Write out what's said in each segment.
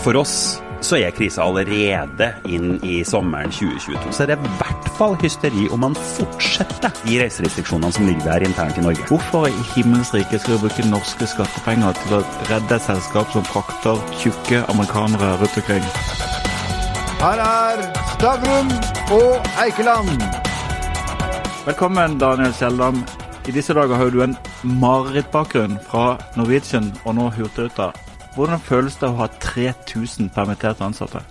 For oss så er krisa allerede inn i sommeren 2022. Så er det i hvert fall hysteri om man fortsetter de reiserestriksjonene som ligger der internt i Norge. Hvorfor i himmels rike skal vi bruke norske skattepenger til å redde et selskap som frakter tjukke amerikanere rundt omkring? Her er Stavrum og Eikeland. Velkommen, Daniel Kjeldam. I disse dager har du en marerittbakgrunn fra Norwegian og nå Hurtigruta. Hvordan føles det å ha 3000 permitterte ansatte?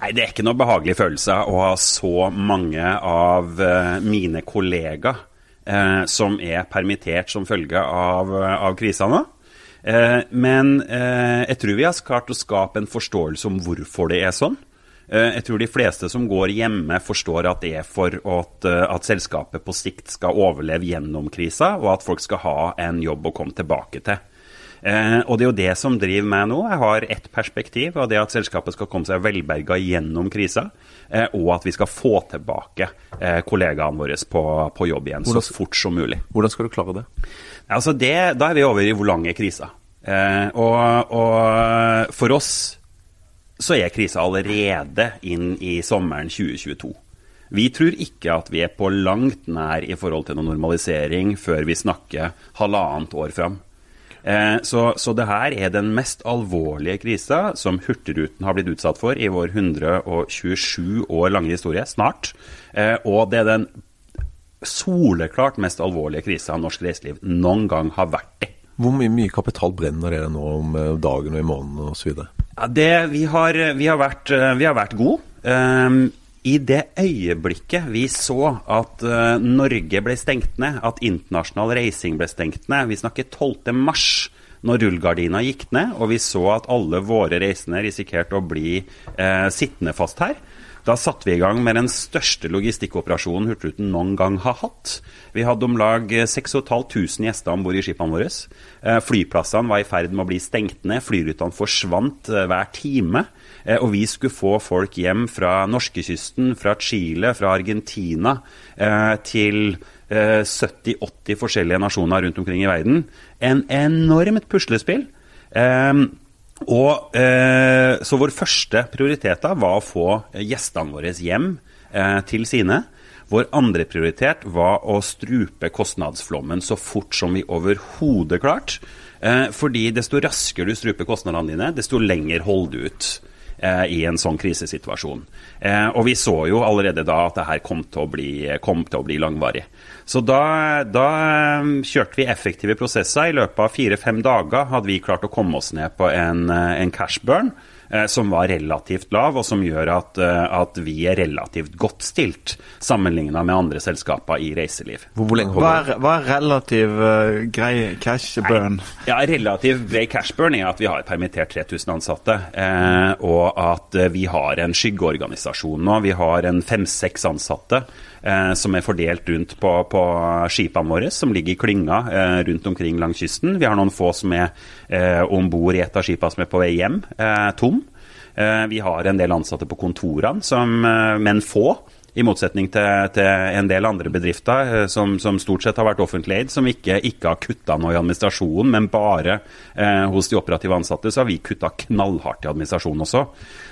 Nei, Det er ikke noe behagelig følelse å ha så mange av uh, mine kollegaer eh, som er permittert som følge av, uh, av krisa nå. men jeg tror vi har klart å skape en forståelse om hvorfor det er sånn. Jeg tror de fleste som går hjemme, forstår at det er for at, at, selskapet på sikt skal overleve gjennom krisa, og at folk skal ha en jobb å komme tilbake til. Eh, og det er jo det som driver meg nå. Jeg har ett perspektiv, og det er at selskapet skal komme seg velberga gjennom krisa. Eh, og at vi skal få tilbake eh, kollegaene våre på, på jobb igjen hvordan, så fort som mulig. Hvordan skal du klare det? Altså det da er vi over i hvor lang er krisa. Eh, og, og for oss så er krisa allerede inn i sommeren 2022. Vi tror ikke at vi er på langt nær i forhold til noen normalisering før vi snakker halvannet år fram. Eh, så, så det her er den mest alvorlige krisa som Hurtigruten har blitt utsatt for i vår 127 år lange historie, snart. Eh, og det er den soleklart mest alvorlige krisa norsk reiseliv noen gang har vært i. Hvor mye, mye kapital brenner dere nå om eh, dagen og i måneden osv.? Ja, det, vi, har, vi, har vært, vi har vært gode. Um, i det øyeblikket vi så at uh, Norge ble stengt ned, at internasjonal reising ble stengt ned, vi snakker 12. mars, når rullegardina gikk ned, og vi så at alle våre reisende risikerte å bli uh, sittende fast her, da satte vi i gang med den største logistikkoperasjonen Hurtigruten noen gang har hatt. Vi hadde om lag 6500 gjester om bord i skipene våre. Eh, flyplassene var i ferd med å bli stengt ned. Flyrutene forsvant hver time. Eh, og vi skulle få folk hjem fra norskekysten, fra Chile, fra Argentina eh, til 70-80 eh, forskjellige nasjoner rundt omkring i verden. En enormt puslespill. Og, så vår første prioritet da var å få gjestene våre hjem til sine. Vår andre prioritet var å strupe kostnadsflommen så fort som vi overhodet klarte. fordi desto raskere du struper kostnadene dine, desto lenger holder du ut. Eh, i en sånn krisesituasjon. Eh, og vi så jo allerede da at det her kom til å bli, til å bli langvarig. Så da, da, eh, kjørte vi effektive prosesser. I løpet av fire-fem dager hadde vi klart å komme oss ned på en, en cash burn. Eh, som var relativt lav, og som gjør at, eh, at vi er relativt godt stilt sammenligna med andre selskaper i reiseliv. Hvor, hvor hva, er, hva, er, relativ uh, grei cash burn? Nei, ja, Relativ grei cash burn er at vi har permittert 3000 ansatte, eh, og at vi har en skyggeorganisasjon nå. Vi har en fem-seks ansatte eh, som er fordelt rundt på, på skipene våre, som ligger i klynga eh, rundt omkring langs kysten. Vi har noen få som er eh, om bord i et av skipene som er på vei hjem, eh, tom. Eh, vi har en del ansatte på kontorene, som, eh, men få i motsetning til, til, en del andre bedrifter eh, som, som, stort sett har vært offentlig eid, som ikke, ikke har kutta noe i administrasjonen, men bare eh, hos de operative ansatte, så har vi kutta knallhardt i administrasjonen også.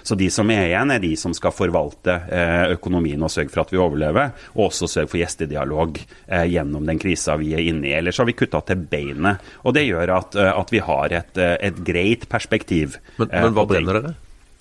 Så de som er igjen, er de som skal forvalte eh, økonomien og sørge for at vi overlever, og også sørge for gjestedialog eh, gjennom den krisa vi er inne i. Ellers har vi kutta til beinet. Og det gjør at, at vi har et, et greit perspektiv. Men, men hva brenner dere?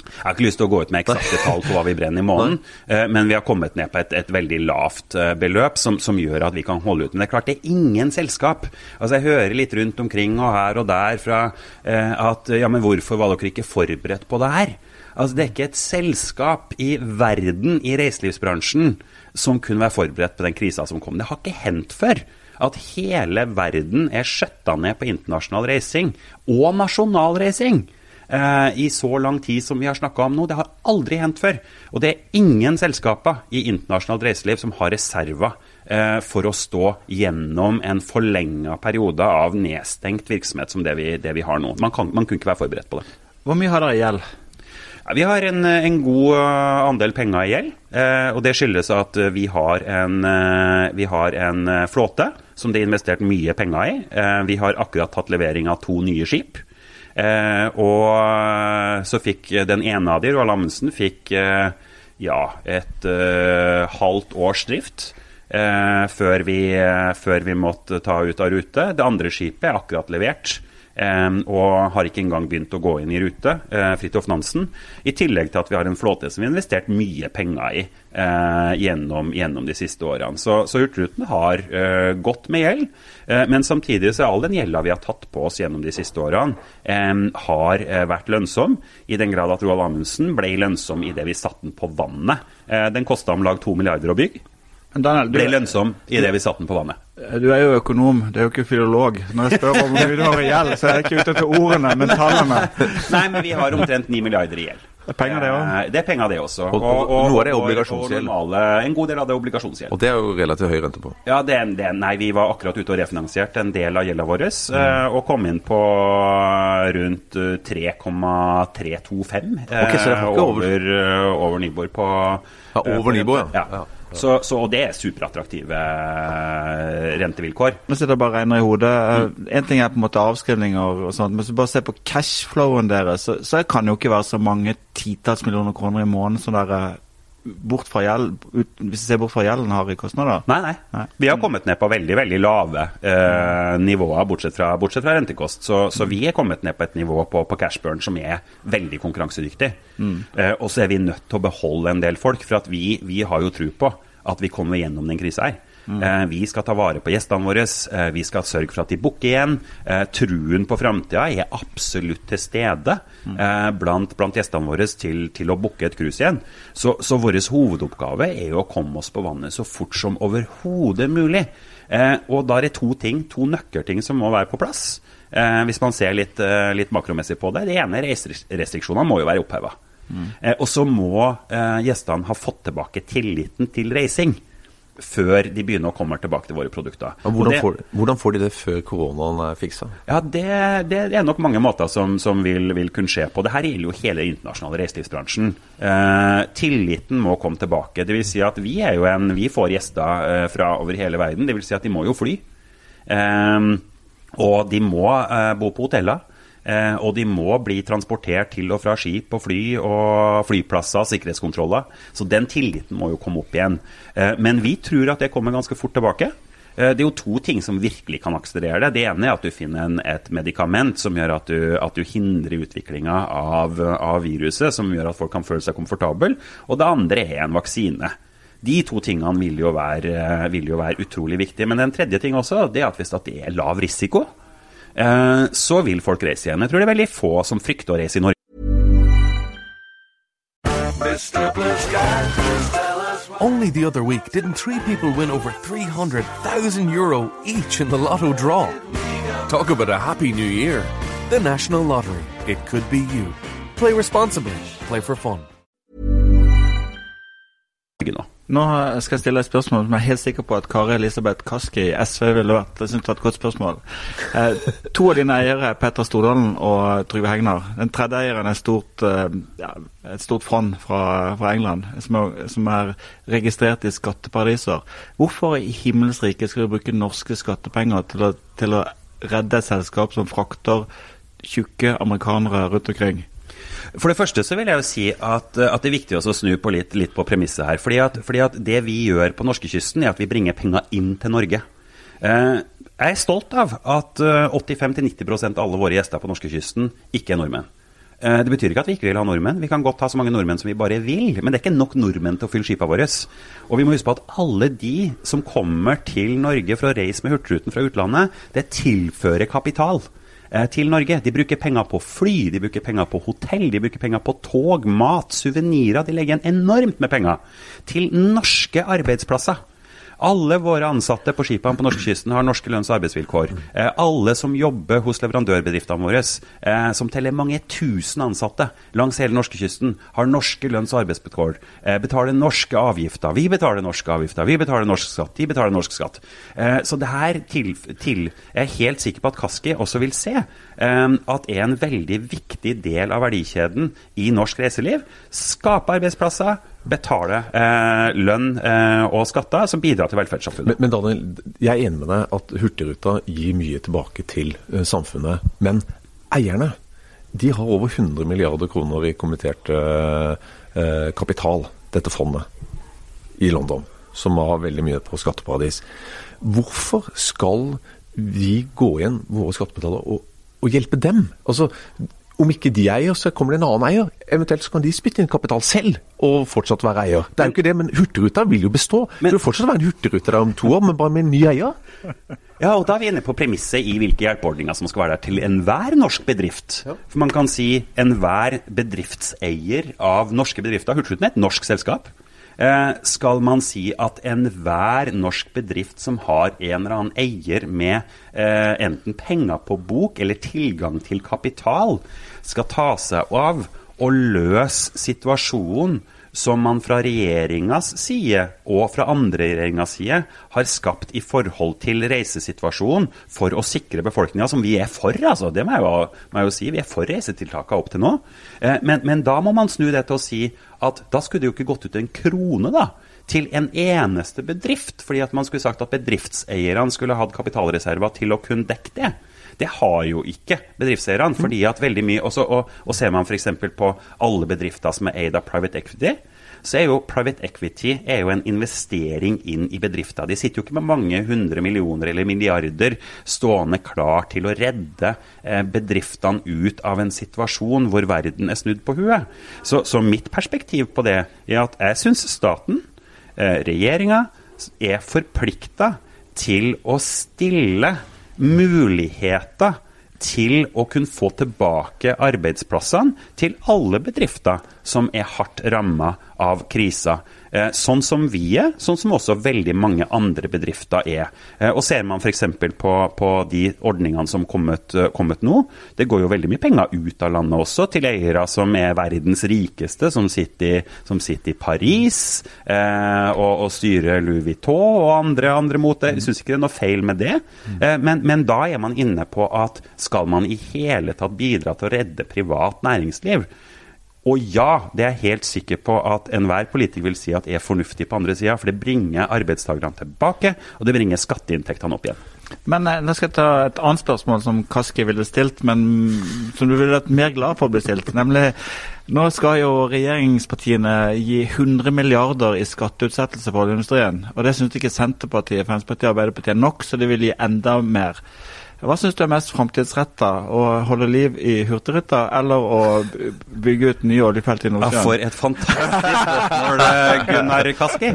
Jeg har ikke lyst til å gå ut med eksakte tall på hva vi brenner i måneden, eh, men vi har kommet ned på et, et veldig lavt eh, beløp som, som, gjør at vi kan holde ut. Men det er klart det er ingen selskap. Altså Jeg hører litt rundt omkring og her og der fra eh, at ja, men hvorfor var dere ikke forberedt på det her? Altså Det er ikke et selskap i verden i reiselivsbransjen som kunne være forberedt på den krisa som kom. Det har ikke hendt før at hele verden er skjøtta ned på internasjonal reising og nasjonal reising i så lang tid som vi har snakka om nå. Det har aldri hendt før. Og det er ingen selskaper i internasjonalt reiseliv som har reserver eh, for å stå gjennom en forlenga periode av nedstengt virksomhet som det vi, det vi har nå. Man, kan, man kunne ikke være forberedt på det. Hvor mye har dere i gjeld? Ja, vi har en, en, god eh, andel penger i gjeld. Eh, og det skyldes at vi har, en, eh, vi har en flåte som det er investert mye penger i. Eh, vi har akkurat tatt levering av to nye skip. Eh, og så fikk den ene av de, Roald Amundsen, fikk eh, ja, et eh, halvt års drift. Eh, før, vi, før vi måtte ta ut av rute. Det andre skipet er akkurat levert. Um, og har ikke engang begynt å gå inn i rute. Uh, Fridtjof Nansen. I tillegg til at vi har en flåte som vi har investert mye penger i uh, gjennom, gjennom, de siste årene. Så, så Hurtigruten har uh, gått med gjeld, men samtidig så er all den gjelda vi har tatt på oss gjennom de siste årene, um, har vært lønnsom. I den grad at Roald Amundsen ble lønnsom idet vi satte den på vannet. den kosta om lag to milliarder å bygge. Daniel, ble lønnsom idet vi satte den på vannet. Du er jo økonom, det er jo ikke filolog. Når jeg spør om hvor mye du har i gjeld, så er jeg ikke ute etter ordene, men tallene. Nei, men vi har omtrent 9 milliarder i gjeld. Det er penger, det òg? Eh, det er penger, det også. Og, og, og noe av det er obligasjonsgjeld. En god del av det er obligasjonsgjeld. Og det er jo relativt høy rente på. Ja, det, det, nei, vi var akkurat ute og refinansierte en del av gjelda vår, mm. uh, og kom inn på rundt 3,325 uh, okay, over, over, over Nibor på Ja, over Nibor, ja. ja. Så, så, og det er superattraktive eh, rentevilkår. Nå sitter jeg bare og regner i hodet. Én En ting er på en måte avskrivninger og sånt, men så bare se på cashflowen deres, så, så kan det jo ikke være så mange titalls millioner kroner i måneden som dere bort fra gjeld, ut, hvis vi ser bort fra gjelden, har i kostnader? Nei, nei, nei. Vi har kommet ned på veldig veldig lave eh, nivåer, bortsett fra, bortsett fra rentekost. Så, så, vi er kommet ned på et nivå på, på cashburn som er veldig konkurransedyktig. Mm. Eh, og så er vi nødt til å beholde en del folk, for vi, vi, har jo tro på at vi kommer gjennom den krisa her. Mm. Eh, vi skal ta vare på gjestene våre, eh, vi skal sørge for at de booker igjen. Eh, truen på framtida er absolutt til stede blant, blant, gjestene våre til, til å booke et cruise igjen. Så, så vår hovedoppgave er jo å komme oss på vannet så fort som overhodet mulig. og da er det to ting, to nøkkelting som må være på plass. hvis man ser litt, litt makromessig på det. Det ene reiserestriksjonene må jo være oppheva. Mm. og så må gjestene ha fått tilbake tilliten til reising før de begynner å komme tilbake til våre produkter. Hvordan, det, får, hvordan, får, de det før koronaen er fiksa? Ja, det, det, er nok mange måter som, som vil, vil, kunne skje på. Dette gjelder jo hele den internasjonale reiselivsbransjen. Eh, tilliten må komme tilbake. Det vil si at vi, en, vi får gjester eh, fra over hele verden. Det vil si at de må jo fly. Eh, og de må eh, bo på hoteller. Eh, og de må bli transportert til og fra skip og fly og flyplasser, og sikkerhetskontroller. Så den tilliten må jo komme opp igjen. Eh, men vi tror at det kommer ganske fort tilbake. Eh, det er jo to ting som virkelig kan akselerere det. Det ene er at du finner en, et medikament som gjør at du, at du hindrer utviklinga av, av, viruset, som gjør at folk kan føle seg komfortable. Og det andre er en vaksine. De to tingene vil jo være, vil jo være utrolig viktige. Men den tredje ting også, det er at hvis det er lav risiko, så vil folk reise igjen. Jeg tror det er veldig få som frykter å reise i Norge. Only the other week, didn't three people win over 300,000 euro each in the lotto draw? Talk about a happy new year. The National Lottery. It could be you. Play responsibly. Play for fun. Nå skal jeg stille et spørsmål som jeg er helt sikker på at Kari Elisabeth Kaski i SV ville vært. Jeg synes det var et godt spørsmål. Eh, to av dine eiere er Petter Stordalen og Trygve Hegnar. Den tredje eieren er stort, eh, ja, et stort fond fra, fra England som er, som er, registrert i skatteparadiser. Hvorfor i himmels rike skal vi bruke norske skattepenger til å, til å redde et selskap som frakter tjukke amerikanere rundt omkring? For det første så vil jeg jo si at, at det er viktig å snu på litt, litt på premisset her. Fordi at, fordi at, det vi gjør på norskekysten, er at vi bringer penger inn til Norge. Eh, jeg er stolt av at 85-90 eh, av alle våre gjester på norskekysten ikke er nordmenn. Eh, det betyr ikke at vi ikke vil ha nordmenn. Vi kan godt ha så mange nordmenn som vi bare vil. Men det er ikke nok nordmenn til å fylle skipene våre. Og vi må huske på at alle de som kommer til Norge for å reise med Hurtigruten fra utlandet, det tilfører kapital. Eh, til Norge. De bruker penger på fly, de bruker penger på hotell, de bruker penger på tog, mat, suvenirer. De legger igjen enormt med penger til norske arbeidsplasser. Alle våre ansatte på skipene på norskekysten har norske lønns- og arbeidsvilkår. Eh, alle som jobber hos leverandørbedriftene våre, eh, som teller mange tusen ansatte langs hele norskekysten, har norske lønns- og arbeidsvilkår. Eh, betaler norske avgifter. Vi betaler norske avgifter. Vi betaler norsk skatt. De betaler norsk skatt. Eh, så det her til, til, Jeg er helt sikker på at Kaski også vil se eh, at er en veldig viktig del av verdikjeden i norsk reiseliv. Skape arbeidsplasser betale eh, lønn eh, og skatter som bidrar til velferdssamfunnet. Men, men, Daniel, jeg er enig med deg at Hurtigruta gir mye tilbake til eh, samfunnet. Men eierne de har over 100 milliarder kroner i kommittert eh, kapital, dette fondet, i London. Som har veldig mye på skatteparadis. Hvorfor skal vi gå igjen, våre skattebetalere, og, og hjelpe dem? Altså, om ikke de eier, så kommer det en annen eier. Eventuelt så kan de spytte inn kapital selv og fortsatt være eier. Det er jo ikke det, men Hurtigruta vil jo bestå. Men, det vil fortsatt være en Hurtigrute der om to år, men bare med en ny eier. Ja, og da er vi inne på premisset i hvilke hjelpeordninger som skal være der til enhver norsk bedrift. Ja. For man kan si enhver bedriftseier av norske bedrifter. Hurtigruten er et norsk selskap. Eh, skal man si at enhver norsk bedrift som har en eller annen eier med eh, enten penger på bok eller tilgang til kapital, skal ta seg av å løse situasjonen som man fra regjeringas side og fra andre regjeringas side har skapt i forhold til reisesituasjonen for å sikre befolkninga, som vi er for. altså, Det må jeg jo, må jeg jo si. Vi er for reisetiltakene opp til nå. Eh, men, men, da må man snu det til å si at da skulle det jo ikke gått ut en krone da, til en eneste bedrift. fordi at man skulle sagt at bedriftseierne skulle hatt kapitalreserver til å kunne dekke det. Det har jo ikke bedriftseierne. fordi at veldig mye, også, og, og Ser man f.eks. på alle bedrifter som er eid av private equity, så er jo private equity er jo en investering inn i bedrifter. De sitter jo ikke med mange hundre millioner eller milliarder stående klar til å redde eh, bedriftene ut av en situasjon hvor verden er snudd på huet. Så, så mitt perspektiv på det er at jeg syns staten, eh, regjeringa, er forplikta til å stille muligheter til å kunne få tilbake arbeidsplassene til alle bedrifter som er hardt ramma av krisa. Eh, sånn som vi er, sånn som også veldig mange andre bedrifter er. Eh, og Ser man f.eks. På, på de ordningene som kommet, eh, kommet nå, det går jo veldig mye penger ut av landet også, til eiere som er verdens rikeste, som sitter i, som sitter i Paris eh, og, og, styrer Louis Vuitton og andre, andre det. Jeg syns ikke det er noe feil med det, eh, men, men da er man inne på at skal man i hele tatt bidra til å redde privat næringsliv, og ja, det er jeg helt sikker på at enhver politiker vil si at er fornuftig på andre sida, for det bringer arbeidstakerne tilbake, og det bringer skatteinntektene opp igjen. Men Da nå skal jeg ta et annet spørsmål som Kaski ville stilt, men som du ville vært mer glad for å bli stilt. Nemlig nå skal jo regjeringspartiene gi 100 milliarder i skatteutsettelse for oljeindustrien. Og det syns ikke Senterpartiet, Fremskrittspartiet og Arbeiderpartiet er nok, så de vil gi enda mer. Hva syns du er mest framtidsretta? Å holde liv i Hurtigruta eller å bygge ut nye oljefelt i Nordsjøen? Ja, for et fantastisk spørsmål, eh, Gunnar Kaski.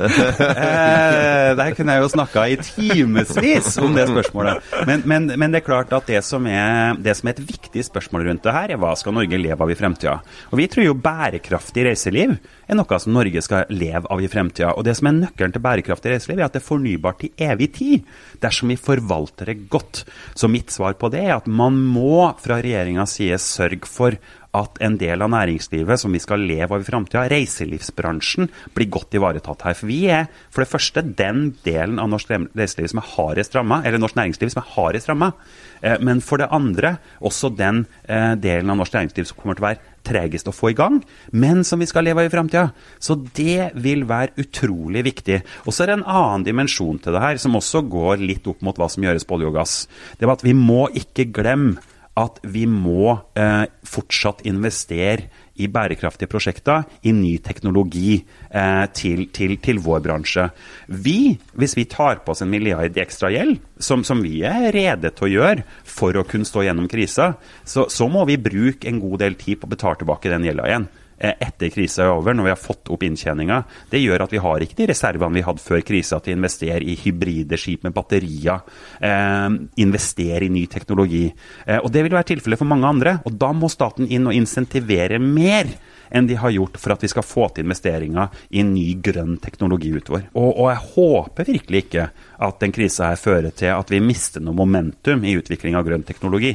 Eh, der kunne jeg jo snakka i timevis om det spørsmålet. Men, men, men, det er klart at det som, er, det som er et viktig spørsmål rundt det her, er hva skal Norge leve av i fremtida? Og vi tror jo bærekraftig reiseliv er noe som Norge skal leve av i fremtida. Og det som er nøkkelen til bærekraftig reiseliv, er at det er fornybart til evig tid, dersom vi forvalter det godt. Så mitt svar på det er at man må fra regjeringas side sørge for at en del av næringslivet som vi skal leve av i framtida, reiselivsbransjen, blir godt ivaretatt her. For vi er for det første den delen av norsk reiseliv som er hardest ramma, eller norsk næringsliv som er hardest ramma. Eh, men for det andre også den eh, delen av norsk næringsliv som kommer til å være tregest å få i gang, men som vi skal leve av i framtida. Så det vil være utrolig viktig. Og så er det en annen dimensjon til det her, som også går litt opp mot hva som gjøres på olje og gass. Det var at vi må ikke glemme at vi må eh, fortsatt investere i bærekraftige prosjekter, i ny teknologi eh, til, til, til, vår bransje. Vi, hvis vi tar på oss en milliard i ekstra gjeld, som, som, vi er rede til å gjøre for å kunne stå gjennom krisa, så, så må vi bruke en god del tid på å betale tilbake den gjelda igjen. Eh, etter krisa er over, når vi har fått opp inntjeninga. Det gjør at vi har ikke de reservene vi hadde før krisa til å investere i hybride skip med batterier. Eh, investere i ny teknologi. Eh, og Det vil være tilfellet for mange andre. og Da må staten inn og insentivere mer enn de har gjort for at vi skal få til investeringer i ny grønn teknologi utover. Og, og jeg håper virkelig ikke at den krisa her fører til at vi mister noe momentum i utvikling av grønn teknologi.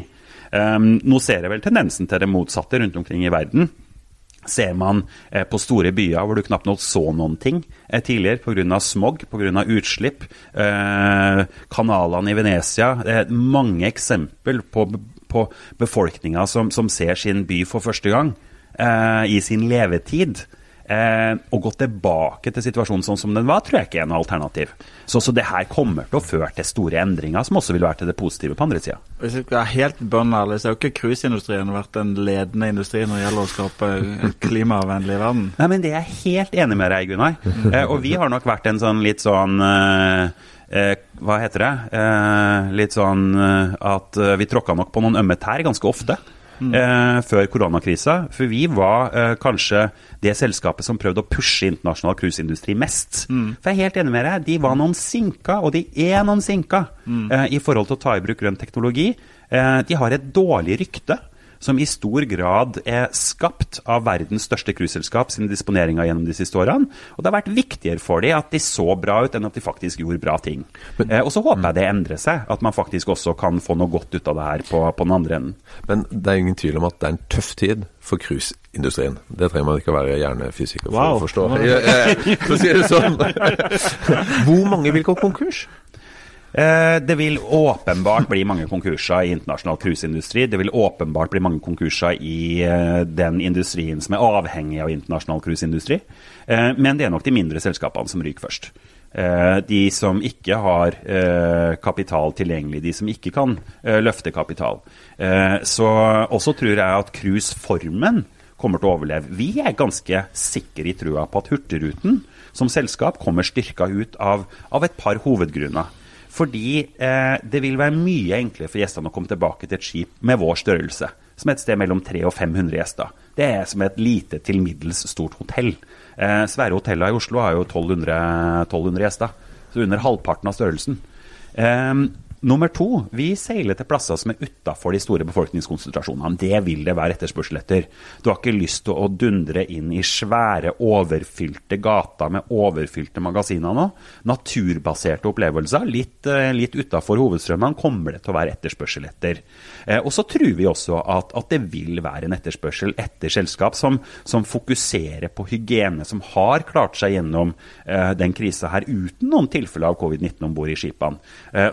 Um, nå ser jeg vel tendensen til det motsatte rundt omkring i verden ser man eh, på store byer hvor du knapt nok så noen ting eh, tidligere pga. smog, pga. utslipp. Eh, kanalene i Venezia. Det er mange eksempel på, på befolkninga som, som, ser sin by for første gang eh, i sin levetid. Eh, å gå tilbake til situasjonen sånn som den var, tror jeg ikke er noe alternativ. Så, så det her kommer til å føre til store endringer, som også vil være til det positive på andre sida. Hvis jeg skal være helt bønnerlig, så har jo ikke cruiseindustrien vært den ledende industrien når det gjelder å skape en klimavennlig verden. Nei, men Det er jeg helt enig med deg, Gunnar. Eh, og vi har nok vært en sånn litt sånn eh, eh, Hva heter det? Eh, litt sånn eh, at eh, vi tråkka nok på noen ømme tær ganske ofte. Eh, før koronakrisa. For vi var eh, kanskje det selskapet som prøvde å pushe internasjonal cruiseindustri mest. For jeg er helt enig med deg, de var noen sinka, og de er noen sinka eh, i forhold til å ta i bruk grønn teknologi. Eh, de har et dårlig rykte som i stor grad er skapt av verdens største cruiseselskap sine disponeringer gjennom de siste årene. Og det har vært viktigere for dem at de så bra ut, enn at de faktisk gjorde bra ting. Eh, og så håper jeg det endrer seg, at man faktisk også kan få noe godt ut av det her på, på den andre enden. Men det er ingen tvil om at det er en tøff tid for cruiseindustrien. Det trenger man ikke å være hjernefysiker for Wow. å forstå. For å si det sånn. Hvor mange vil gå konkurs? Eh, Det vil åpenbart bli mange konkurser i internasjonal cruiseindustri. Det vil åpenbart bli mange konkurser i eh, den industrien som er avhengig av internasjonal cruiseindustri. Eh, Men det er nok de mindre selskapene som ryker først. De som ikke har kapital tilgjengelig, de som ikke kan løfte kapital. Så også tror jeg at cruiseformen kommer til å overleve. Vi er ganske sikre i trua på at Hurtigruten som selskap kommer styrka ut av, av et par hovedgrunner. Fordi eh, det vil være mye enklere for gjestene å komme tilbake til et skip med vår størrelse, som er et sted mellom 300 og 500 gjester. Det er som et lite til middels stort hotell. Eh, svære hoteller i Oslo har jo 1200, 1200 gjester, så under halvparten av størrelsen. Eh, nummer to, vi seiler til plasser som er utafor de store befolkningskonsentrasjonene. Det vil det være etterspørsel etter. Du har ikke lyst til å dundre inn i svære, overfylte gater med overfylte magasiner nå. Naturbaserte opplevelser, litt, eh, litt utafor hovedstrømmene, kommer det til å være etterspørsel etter. Eh, og så tror vi også at, at det vil være en etterspørsel etter selskap som, som fokuserer på hygiene, som har klart seg gjennom eh, den krisa her uten noen tilfeller av covid-19 om bord i skipene.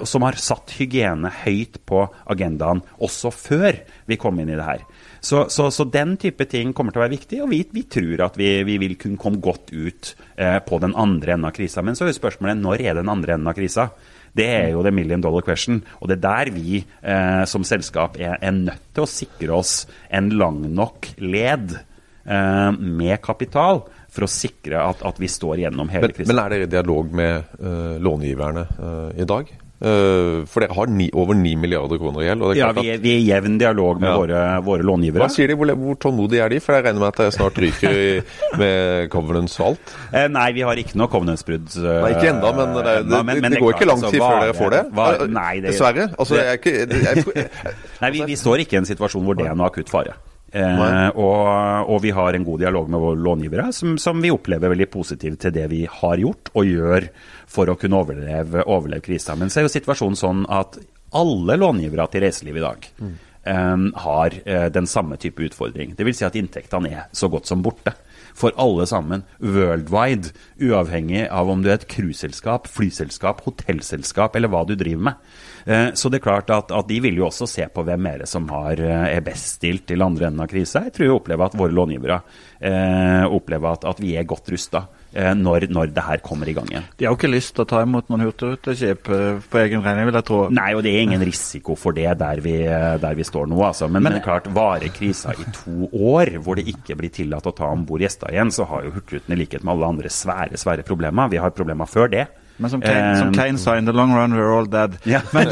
Som har satt hygiene høyt på agendaen også før vi kom inn i det her. Så, så, så den type ting kommer til å være viktig, og vi, vi tror at vi, vi vil kunne komme godt ut eh, på den andre enden av krisa. Men så er jo spørsmålet når er den andre enden av krisa? Det er jo the million dollar question. Og det er der vi eh, som selskap er, er nødt til å sikre oss en lang nok led eh, med kapital for å sikre at, at vi står gjennom hele Men, krisen. men er dere i dialog med eh, långiverne eh, i dag? Eh, for dere har ni, over 9 milliarder kroner i gjeld. Ja, vi er, vi er i jevn dialog med Ja. våre, våre långivere. Hva sier de? Hvor, hvor tålmodige er de? For jeg regner med at det snart ryker i, med covenants og alt. Eh, nei, vi har ikke noe covenantsbrudd. eh, Nei, ikke ennå, men det, det, nei, men- men det, går klart, ikke lang altså, tid før dere får det. Hva, nei, det, Dessverre. Altså, jeg er ikke jeg, jeg, Nei, vi, vi står ikke i en situasjon hvor det er noe akutt fare. Eh, og, og vi har en god dialog med våre långivere, som, som vi opplever veldig positivt til det vi har gjort og gjør for å kunne overleve, overleve krisa. Men så er jo situasjonen sånn at alle långivere til reiseliv i dag eh, har eh, den samme type utfordring. Dvs. Si at inntektene er så godt som borte. For alle sammen, worldwide, uavhengig av om du er et cruiseselskap, flyselskap, hotellselskap eller hva du driver med. Eh, Så det er klart at, at de vil jo også se på hvem er det som har, eh, er best stilt til andre enden av krisa. Jeg tror jeg opplever at våre långivere eh, opplever at, at vi er godt rusta eh, når, når det her kommer i gang igjen. De har jo ikke lyst til å ta imot noen hurtigruteskip eh, på egen regning, vil jeg tro. Nei, og det er ingen risiko for det der vi, der vi står nå, altså. Men, men det er klart, varer krisa i to år, hvor det ikke blir tillatt å ta om bord gjester igjen, så har jo Hurtigruten i likhet med alle andre svære, svære problemer. Vi har problemer før det. Men som Kane, som Eh, Kane sa, in the long run we're all dead. Ja. Men,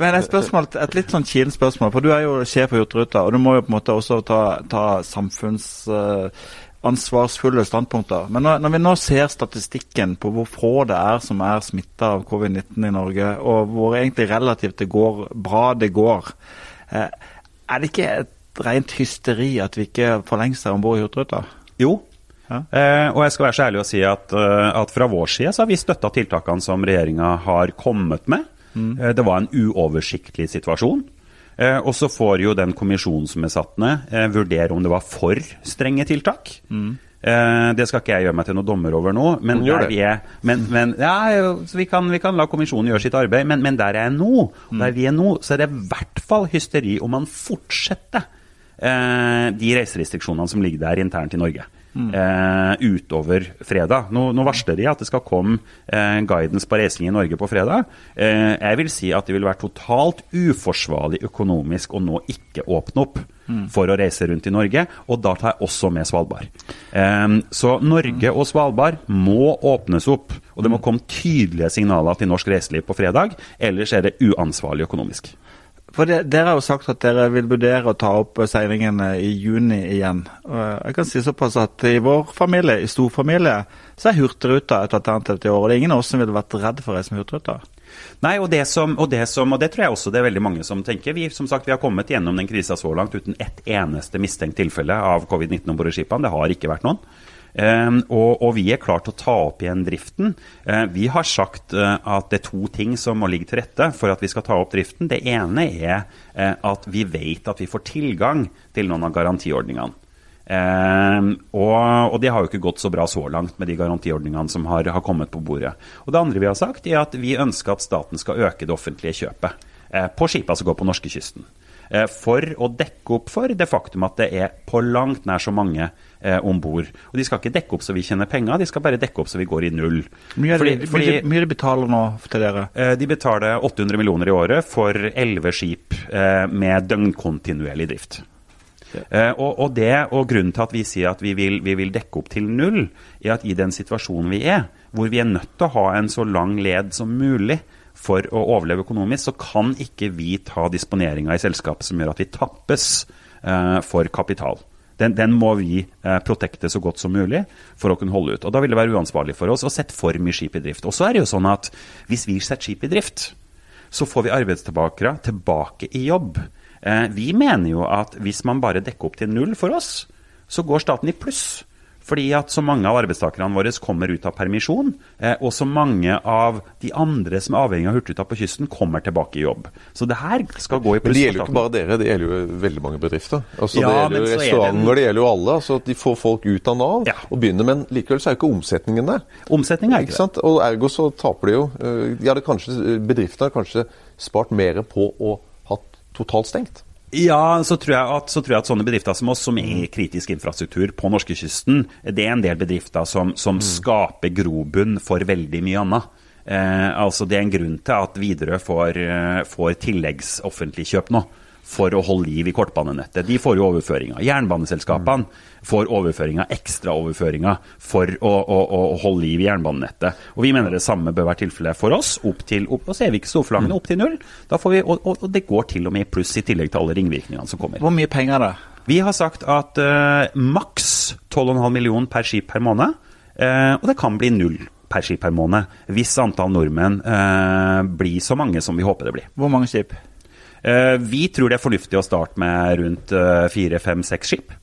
men et, spørsmål, et litt sånn kilent spørsmål, for du er jo sjef for Hurtigruta, og du må jo på en måte også ta, ta samfunnsansvarsfulle standpunkter. Men når, når vi nå ser statistikken på hvor få det er som er smitta av covid-19 i Norge, og hvor egentlig relativt det går bra det går, eh, er det ikke et rent hysteri at vi ikke for lengst er om bord i Hurtigruta? Jo. Ja. Eh, og jeg skal være så ærlig å si at, eh, at fra vår side så har vi støtta tiltakene som regjeringa har kommet med. Eh, det var en uoversiktlig situasjon. Eh, og så får jo den kommisjonen som er satt ned, eh, vurdere om det var for strenge tiltak. Eh, det skal ikke jeg gjøre meg til noen dommer over nå, men, der vi er, men, men, ja, så vi, kan, vi kan la kommisjonen gjøre sitt arbeid, men, men der jeg er nå, der vi er nå, så er det i hvert fall hysteri om man fortsetter eh, de reiserestriksjonene som ligger der internt i Norge. Eh, utover fredag. Nå, nå, varsler de at det skal komme eh, guidance på reising i Norge på fredag. Eh, jeg vil si at det vil være totalt uforsvarlig økonomisk å nå ikke åpne opp mm. for å reise rundt i Norge, og da tar jeg også med Svalbard. Eh, så Norge og Svalbard må åpnes opp, og det må komme tydelige signaler til norsk reiseliv på fredag, ellers er det uansvarlig økonomisk. For det, Dere har jo sagt at dere vil vurdere å ta opp seilingene i juni igjen. Jeg kan si såpass at I vår familie, i storfamilie, så er Hurtigruta et alternativ til i år. Og det er ingen av oss som ville vært redd for å reise med Hurtigruta. Nei, og det, som, og, det som, og det tror jeg også det er veldig mange som tenker. Vi som sagt, vi har kommet gjennom den krisa så langt uten ett eneste mistenkt tilfelle av covid-19 om bord i skipene. Det har ikke vært noen. Ehm, og, og, vi er klare til å ta opp igjen driften. Uh, vi har sagt uh, at det er to ting som må ligge til rette for at vi skal ta opp driften. Det ene er uh, at vi vet at vi får tilgang til noen av garantiordningene. Um, og, og, det har jo ikke gått så bra så langt med de garantiordningene som har, har, kommet på bordet. Og Det andre vi har sagt, er at vi ønsker at staten skal øke det offentlige kjøpet på skipene som går på norskekysten. for å dekke opp for det faktum at det er på langt nær så mange eh, om bord. Og de skal ikke dekke opp så vi tjener penger, de skal bare dekke opp så vi går i null. Mye fordi, de, fordi, mye de betaler nå til dere? Eh, de betaler 800 millioner i året for 11 skip eh, med døgnkontinuerlig drift. Uh, og, og, det, og Grunnen til at vi sier at vi vil, vi vil, dekke opp til null, er at i den situasjonen vi er, hvor vi er nødt til å ha en så lang led som mulig for å overleve økonomisk, så kan ikke vi ta disponeringa i selskapet som gjør at vi tappes eh, for kapital den, den må vi eh, protekte så godt som mulig for å kunne holde ut. Og Da vil det være uansvarlig for oss å sette for mye skip i drift. Og så er det jo sånn at Hvis vi setter skip i drift, så får vi arbeidstilbakere tilbake i jobb. Eh, vi mener jo at hvis man bare dekker opp til null for oss, så går staten i pluss. Fordi at så mange av arbeidstakerne våre kommer ut av permisjon, eh, og så mange av de andre som er avhengig av Hurtigruta på kysten, kommer tilbake i jobb. Så det her skal gå i pluss. Men det gjelder jo ikke bare dere, det gjelder jo veldig mange bedrifter. Altså, ja, det gjelder jo restauranter, det, det gjelder jo alle. altså at De får folk ut av Nav ja. og begynner, men likevel så er jo ikke omsetningen der. Omsetningen er ikke, ikke det. Og ergo så taper de jo. Eh, de hadde kanskje, Bedriftene har kanskje spart mer på å ha totalt stengt. Ja, så tror, at, så tror, jeg at, sånne bedrifter som oss, som er kritisk infrastruktur på norskekysten, det er en del bedrifter som, som mm. skaper grobunn for veldig mye annet. Eh, altså Det er en grunn til at Widerøe får, eh, får tilleggsoffentlig kjøp nå for å holde liv i kortbanenettet. De får jo overføringer. Jernbaneselskapene får overføringer, ekstraoverføringer, for å, å, å, holde liv i jernbanenettet. Og Vi mener det samme bør være tilfellet for oss. opp til, opp, og så er vi ikke storforlangende, opp til null. Vi, og, og, det går til og med i pluss, i tillegg til alle ringvirkningene som kommer. Hvor mye penger da? Vi har sagt at uh, maks 12,5 millioner per skip per måned. Uh, og det kan bli null per skip per måned hvis antall nordmenn uh, blir så mange som vi håper det blir. Hvor mange skip? Eh, vi tror det er fornuftig å starte med rundt eh, fire, fem, seks skip.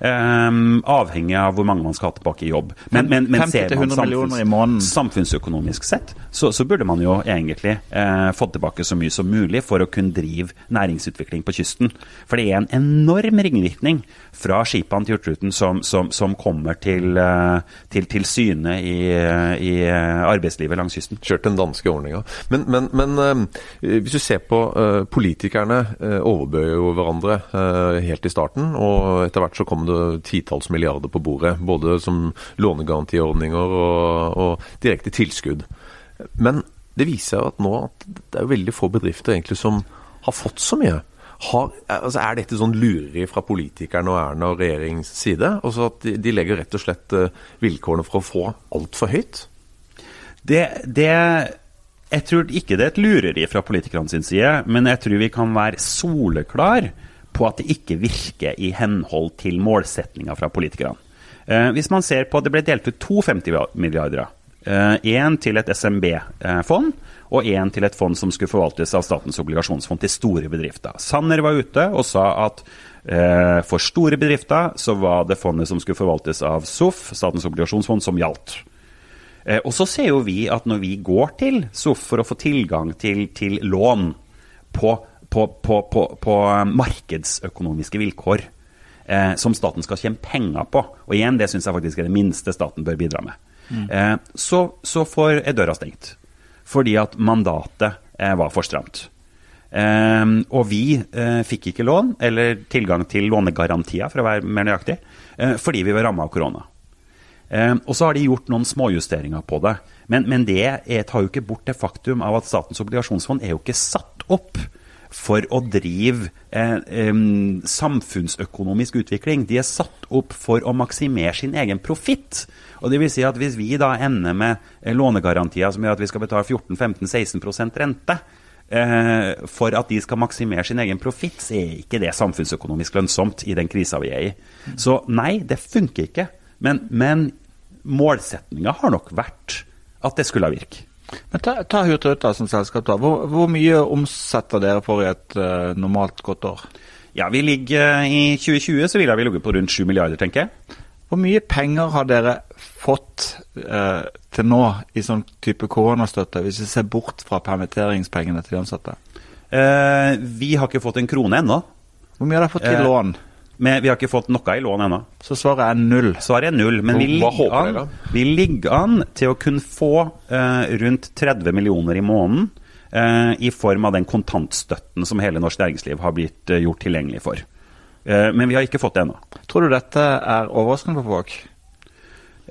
Um, avhengig av hvor mange man skal ha tilbake i jobb. Men, men, men ser man samfunns, samfunnsøkonomisk sett, så, så, burde man jo egentlig uh, fått tilbake så mye som mulig for å kunne drive næringsutvikling på kysten. For det er en enorm ringvirkning fra skipene til Hurtigruten som, som, som, kommer til, uh, til, til syne i, i, arbeidslivet langs kysten. Kjørt den danske ordninga. Men, men, men uh, hvis du ser på uh, Politikerne uh, overbød jo hverandre helt i starten, og etter hvert så kom det titalls milliarder på bordet. Både som lånegarantiordninger og, og direkte tilskudd. Men det viser at nå at det er veldig få bedrifter egentlig som har fått så mye. Har, altså er dette sånn lureri fra politikerne og Erna og regjeringens side? Altså at de, de legger rett og slett uh, vilkårene for å få altfor høyt? Det, det, jeg tror ikke det er et lureri fra politikerne sin side, men jeg tror vi kan være soleklar på at det ikke virker i henhold til målsettinga fra politikerne. Eh, hvis man ser på at Det ble delt ut to 50 milliarder. Én eh, til et SMB-fond og én til et fond som skulle forvaltes av Statens obligasjonsfond til store bedrifter. Sanner var ute og sa at eh, for store bedrifter så var det fondet som skulle forvaltes av SOF, Statens obligasjonsfond, som gjaldt. Eh, og så ser jo vi at når vi går til SOF for å få tilgang til, til lån på på, på, på, på markedsøkonomiske vilkår eh, som staten skal tjene penger på. Og igjen, det syns jeg faktisk er det minste staten bør bidra med. Mm. Eh, så, så får, er døra stengt. Fordi at mandatet eh, var for stramt. Eh, og vi eh, fikk ikke lån, eller tilgang til lånegarantier, for å være mer nøyaktig, eh, fordi vi var ramma av korona. Eh, og så har de gjort noen småjusteringer på det. Men, men det er, tar jo ikke bort det faktum av at Statens obligasjonsfond er jo ikke satt opp for å drive eh, eh, samfunnsøkonomisk utvikling. De er satt opp for å maksimere sin egen profitt. Og det vil si at Hvis vi da ender med eh, lånegarantier som gjør at vi skal betale 14-15-16% rente, eh, for at de skal maksimere sin egen profitt, så er ikke det samfunnsøkonomisk lønnsomt i den krisa vi er i. Så nei, det funker ikke. Men, men målsettinga har nok vært at det skulle virke. Men Ta, ta Hurtigruta som selskap. da. Hvor, hvor, mye omsetter dere for i et uh, normalt godt år? Ja, vi ligger I 2020 så ville vi ligget på rundt 7 milliarder, tenker jeg. Hvor mye penger har dere fått uh, til nå i sånn type koronastøtte, hvis vi ser bort fra permitteringspengene til de ansatte? Uh, vi har ikke fått en krone ennå. Hvor mye har dere fått i lån? Men vi har ikke fått noe i lån ennå. Så svaret er null? Svaret er null. Men vi ligger, an, vi ligger an til å kunne få uh, rundt 30 millioner i måneden uh, i form av den kontantstøtten som hele norsk næringsliv har blitt uh, gjort tilgjengelig for. Eh, men vi har ikke fått det ennå. Tror du dette er overraskende for folk?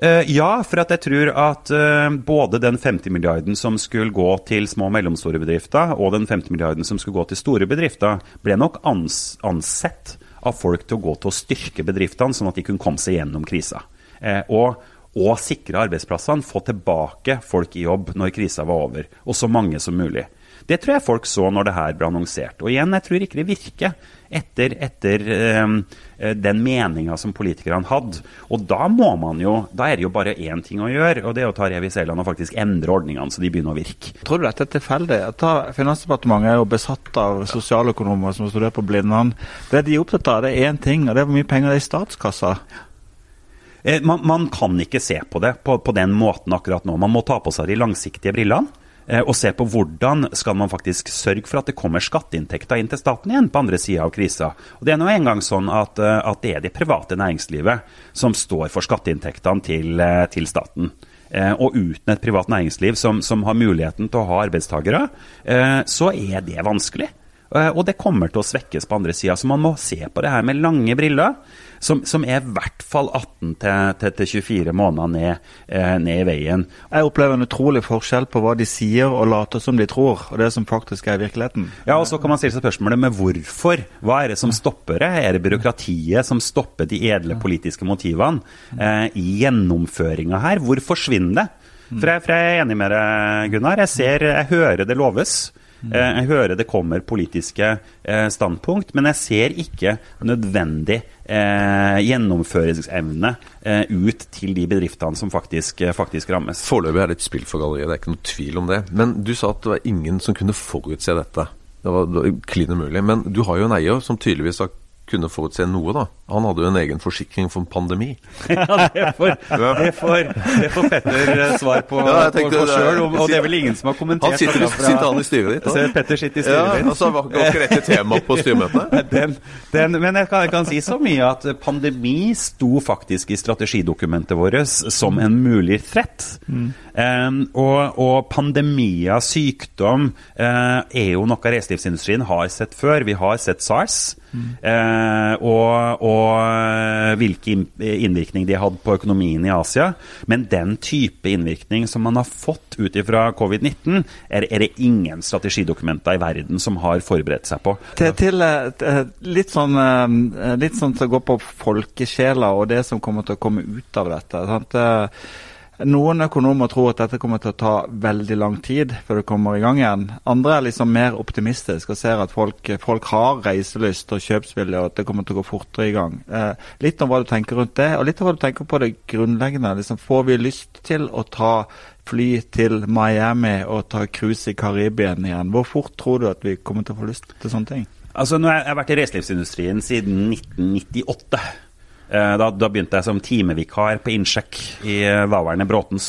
Uh, ja, for at jeg tror at uh, både den 50 milliarden som skulle gå til små og mellomstore bedrifter, og den 50 milliarden som skulle gå til store bedrifter, ble nok ans ansett av folk til å gå til å styrke bedriftene, sånn at de kunne komme seg gjennom krisa. Eh, og, og sikre arbeidsplassene, få tilbake folk i jobb når krisa var over, og så mange som mulig. Det tror jeg folk så når det her ble annonsert. Og igjen, jeg tror ikke det virker etter, etter um, den meninga som politikerne hadde. Og da må man jo, da er det jo bare én ting å gjøre, og det er å ta rev i seilene og faktisk endre ordningene så de begynner å virke. Tror du dette er tilfeldig? Finansdepartementet er jo besatt av sosialøkonomer som studerer på Blindern. Det de er opptatt av, det er én ting, og det er hvor mye penger det er i statskassa. Man, man, kan ikke se på det på, på den måten akkurat nå. Man må ta på seg de langsiktige brillene. Eh, og se på hvordan skal man faktisk sørge for at det kommer skatteinntekter inn til staten igjen på andre sida av krisa. Og Det er nå engang sånn at, eh, at, det er det private næringslivet som står for skatteinntektene til, eh, til staten. Og uten et privat næringsliv som, som, har muligheten til å ha arbeidstakere, så er det vanskelig. Og det kommer til å svekkes på andre sida. Så man må se på det her med lange briller som, som er i hvert fall 18-24 måneder ned, eh, ned, i veien. Jeg opplever en utrolig forskjell på hva de sier og later som de tror, og det som faktisk er virkeligheten. Ja, og Så kan man stille seg spørsmålet med hvorfor. Hva er det som stopper det? Er det byråkratiet som stopper de edle politiske motivene eh, i gjennomføringa her? Hvor forsvinner det? For jeg, for jeg, er enig med deg, Gunnar. Jeg ser, jeg hører det loves. Eh, jeg hører det kommer politiske eh, standpunkt, men jeg ser ikke nødvendig eh, gjennomføringsevne ut til de bedriftene som faktisk, faktisk rammes. Foreløpig er det et spill for galleriet, det er ikke noe tvil om det. Men du sa at det var ingen som kunne forutse dette. Det var klin umulig. Men du har jo en eier som tydeligvis har kunne forutse noe, da. Han hadde jo en egen forsikring for en pandemi. ja, det får, det får, det får Petter eh, svar på, ja, tenkte, på, på sjøl, og, og, det er vel ingen som har kommentert Han sitter, fra, sitter han i styret ditt? Da? Petter sitter i styret ja, ditt. Altså, var ikke rette tema på styremøtene? Men jeg kan, jeg kan, si så mye at pandemi sto faktisk i strategidokumentet vårt som en mulig threat. Mm. Um, og, og pandemier, sykdom, uh, er jo noe reiselivsindustrien har sett før. Vi har sett SARS. Eh, og, og, eh, hvilken innvirkning de hatt på økonomien i Asia. Men den type innvirkning som man har fått ut ifra covid-19, er, er, det ingen strategidokumenter i verden som har forberedt seg på. Til, til eh, litt, sånn, eh, litt sånn som går på folkesjela og det som kommer til å komme ut av dette. Sant? Noen økonomer tror at dette kommer til å ta veldig lang tid før det kommer i gang igjen. Andre er liksom mer optimistiske og ser at folk, folk har reiselyst og kjøpsvilje, og at det kommer til å gå fortere i gang. Eh, litt om hva du tenker rundt det, og litt om hva du tenker på det grunnleggende. Liksom, får vi lyst til å ta fly til Miami og ta cruise i Karibien igjen? Hvor fort tror du at vi kommer til å få lyst til sånne ting? Altså, nå har jeg vært i reiselivsindustrien siden 1998. Eh, da, da, begynte jeg som timevikar på innsjekk i eh, daværende Bråtens.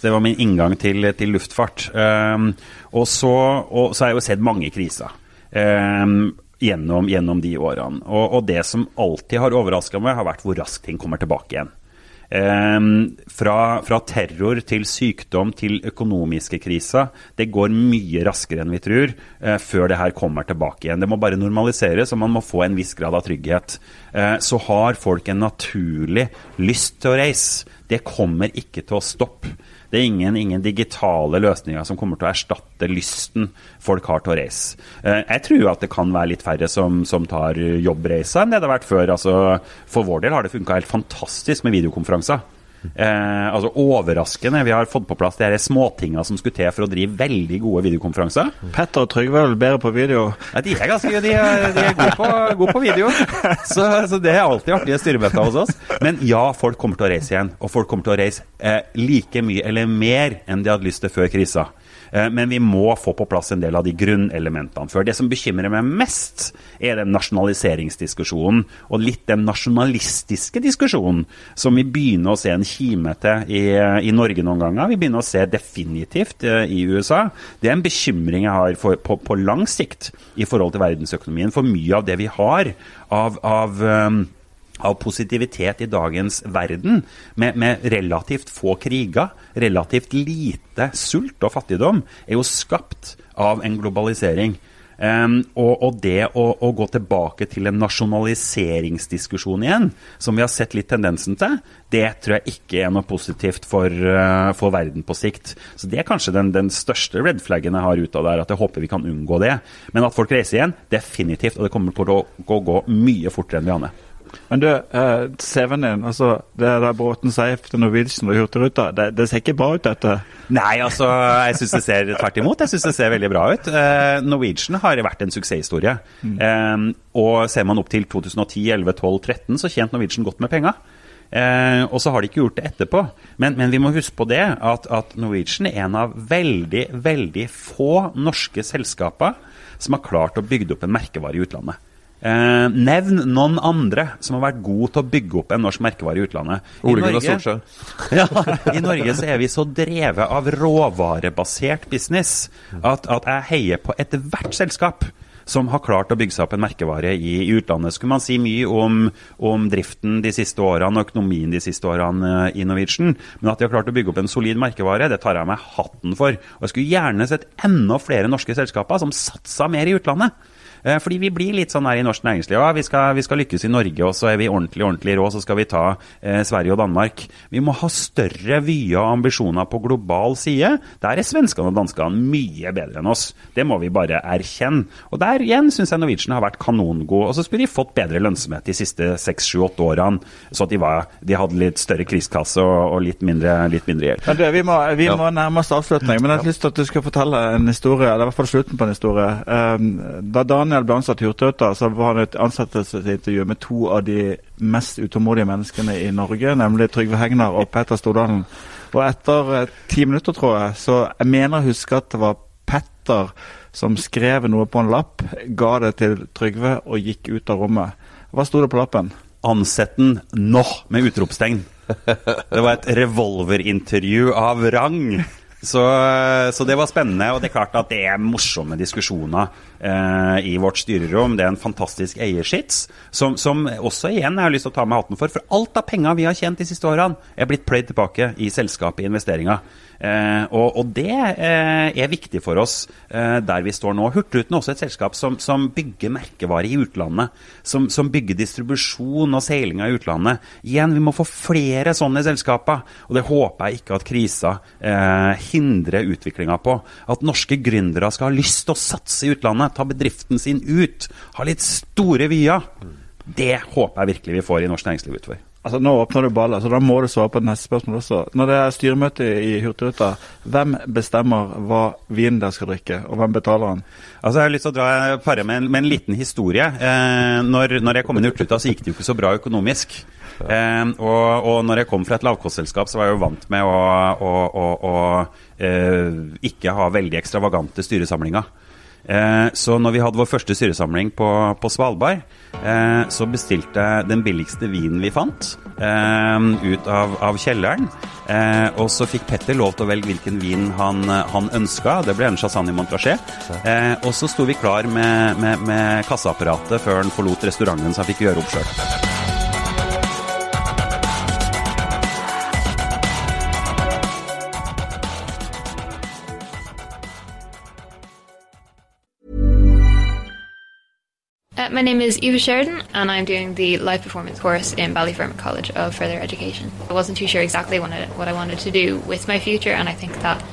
Det var min inngang til, til luftfart. Um, og, så, har jeg jo sett mange kriser um, gjennom, gjennom, de årene. Og, og, det som alltid har overraska meg, har vært hvor raskt ting kommer tilbake igjen. Um, fra, fra, terror til sykdom til økonomiske kriser. Det går mye raskere enn vi tror uh, før det her kommer tilbake igjen. Det må bare normaliseres, og man må få en viss grad av trygghet. Uh, så har folk en naturlig lyst til å reise det kommer ikke til å stoppe. Det er ingen, ingen, digitale løsninger som kommer til å erstatte lysten folk har til å reise. Eh, jeg tror at det kan være litt færre som, som tar jobbreiser enn det det har vært før. Altså, for vår del har det funka helt fantastisk med videokonferanser. Eh, altså Overraskende. Vi har fått på plass de her småtinga som skulle til for å drive veldig gode videokonferanser. Petter og Trygve er vel bedre på video? Ja, de er ganske de er, de er gode, på, gode, på, video. Så, så, det er alltid artige styremøter hos oss. Men ja, folk kommer til å reise igjen. Og folk kommer til å reise eh, like mye eller mer enn de hadde lyst til før krisa. Eh, men vi må få på plass en del av de grunnelementene før. Det som bekymrer meg mest, er den nasjonaliseringsdiskusjonen og litt den nasjonalistiske diskusjonen som vi begynner å se en kime til i, i Norge noen ganger. Vi begynner å se definitivt eh, i USA. Det er en bekymring jeg har for, på, på, lang sikt i forhold til verdensøkonomien. For mye av det vi har av, av um, av positivitet i dagens verden, med, med, relativt få kriger, relativt lite sult og fattigdom, er jo skapt av en globalisering. Um, og, og, det å, å, gå tilbake til en nasjonaliseringsdiskusjon igjen, som vi har sett litt tendensen til, det tror jeg ikke er noe positivt for, uh, for verden på sikt. Så Det er kanskje den, den største red flaggen jeg har ut av der, at jeg håper vi kan unngå det. Men at folk reiser igjen, definitivt. Og det kommer til å gå, gå mye fortere enn vi aner. Men du, eh, CV-en din, altså det der Bråten Safe til Norwegian og Hurtigruta, det, det, ser ikke bra ut, dette? Nei, altså jeg syns det ser tvert imot. Jeg syns det ser veldig bra ut. Eh, Norwegian har vært en suksesshistorie. Mm. Eh, og ser man opp til 2010, 11, 12, 13, så tjente Norwegian godt med penger. Eh, og så har de ikke gjort det etterpå. Men, men vi må huske på det at, at, Norwegian er en av veldig, veldig få norske selskaper som har klart å bygge opp en merkevare i utlandet. Eh, nevn noen andre som har vært gode til å bygge opp en norsk merkevare i utlandet. Ole Gunnar Solskjær. ja, I Norge så er vi så drevet av råvarebasert business at, at jeg heier på ethvert selskap som har klart å bygge seg opp en merkevare i, i utlandet. Skulle man si mye om, om, driften de siste årene og økonomien de siste årene uh, i Norwegian, men at de har klart å bygge opp en solid merkevare, det tar jeg meg hatten for. Og Jeg skulle gjerne sett enda flere norske selskaper som satsa mer i utlandet. Eh, fordi vi blir litt sånn her i norsk næringsliv. Ja, vi skal, vi skal lykkes i Norge, og så er vi ordentlig ordentlig rå, så skal vi ta eh, Sverige og Danmark. Vi må ha større vyer og ambisjoner på global side. Der er svenskene og danskene mye bedre enn oss. Det må vi bare erkjenne. Og der igjen syns jeg Norwegian har vært kanongod. Og så skulle de fått bedre lønnsomhet de siste seks, sju, åtte årene, så at de, var, de, hadde litt større kriskasse og, og litt, mindre, litt, mindre. Ja, vi må, vi ja. må nærme oss avslutning, men jeg har lyst til at du skal fortelle en historie, eller i hvert fall slutten på en historie. Um, da Daniel ble ansatt i Hurtigruten, så var han et ansettelsesintervju med to av de mest utålmodige menneskene i Norge, nemlig Trygve Hegnar og Petter Stordalen. Og etter eh, ti minutter, tror jeg, så jeg mener å huske at det var Petter som skrev noe på en lapp, ga det til Trygve og gikk ut av rommet. Hva sto det på lappen? Ansett den nå, med utropstegn. Det var et revolverintervju av rang. Så, så, det var spennende, og det er klart at det er morsomme diskusjoner eh, i vårt styrerom. Det er en fantastisk eierskits, som, som, også igjen jeg har lyst til å ta med hatten for. For alt av penger vi har tjent de siste årene, er blitt pløyd tilbake i selskapet i investeringer. Eh, og, og, det eh, er viktig for oss eh, der vi står nå. Hurtigruten er også et selskap som, som bygger merkevare i utlandet. Som, som, bygger distribusjon og seilinga i utlandet. Igjen, vi må få flere sånne selskaper. Og det håper jeg ikke at krisa eh, hindrer utviklinga på. At norske gründere skal ha lyst til å satse i utlandet, ta bedriften sin ut, ha litt store vyer. Det håper jeg virkelig vi får i norsk næringsliv utover. Altså Nå åpner du ballet, så da må du svare på neste spørsmål også. Når det er styremøte i Hurtigruta, hvem bestemmer hva vinen dere skal drikke, og hvem betaler den? Altså Jeg har lyst til å dra pare med, med, en liten historie. Eh, når, når, jeg kom inn i Hurtigruta, så gikk det jo ikke så bra økonomisk. Eh, og, og, når jeg kom fra et lavkostselskap, så var jeg jo vant med å, å, å, å eh, ikke ha veldig ekstravagante styresamlinger. Eh, så når vi hadde vår første syresamling på, på Svalbard, eh, så bestilte jeg den billigste vinen vi fant, eh, ut av, av kjelleren. Og så fikk Petter lov til å velge hvilken vin han, han ønska. Det ble en Chassagne Montrachet. Og så sto vi klar med, med, med kasseapparatet før han forlot restauranten, så han fikk gjøre opp sjøl. My name is Eva Sheridan, and I'm doing the live performance course in Ballyfermot College of Further Education. I wasn't too sure exactly what I, what I wanted to do with my future, and I think that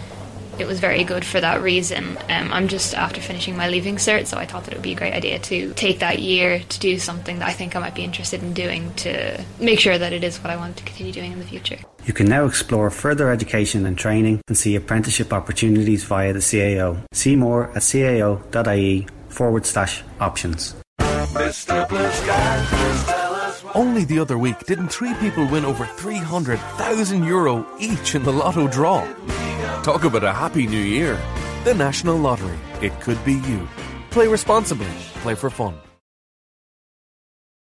it was very good for that reason. Um, I'm just after finishing my leaving cert, so I thought that it would be a great idea to take that year to do something that I think I might be interested in doing to make sure that it is what I want to continue doing in the future. You can now explore further education and training and see apprenticeship opportunities via the CAO. See more at cao.ie forward slash options. Only the other week, didn't three people win over 300,000 euro each in the lotto draw? Talk about a happy new year. The National Lottery. It could be you. Play responsibly. Play for fun.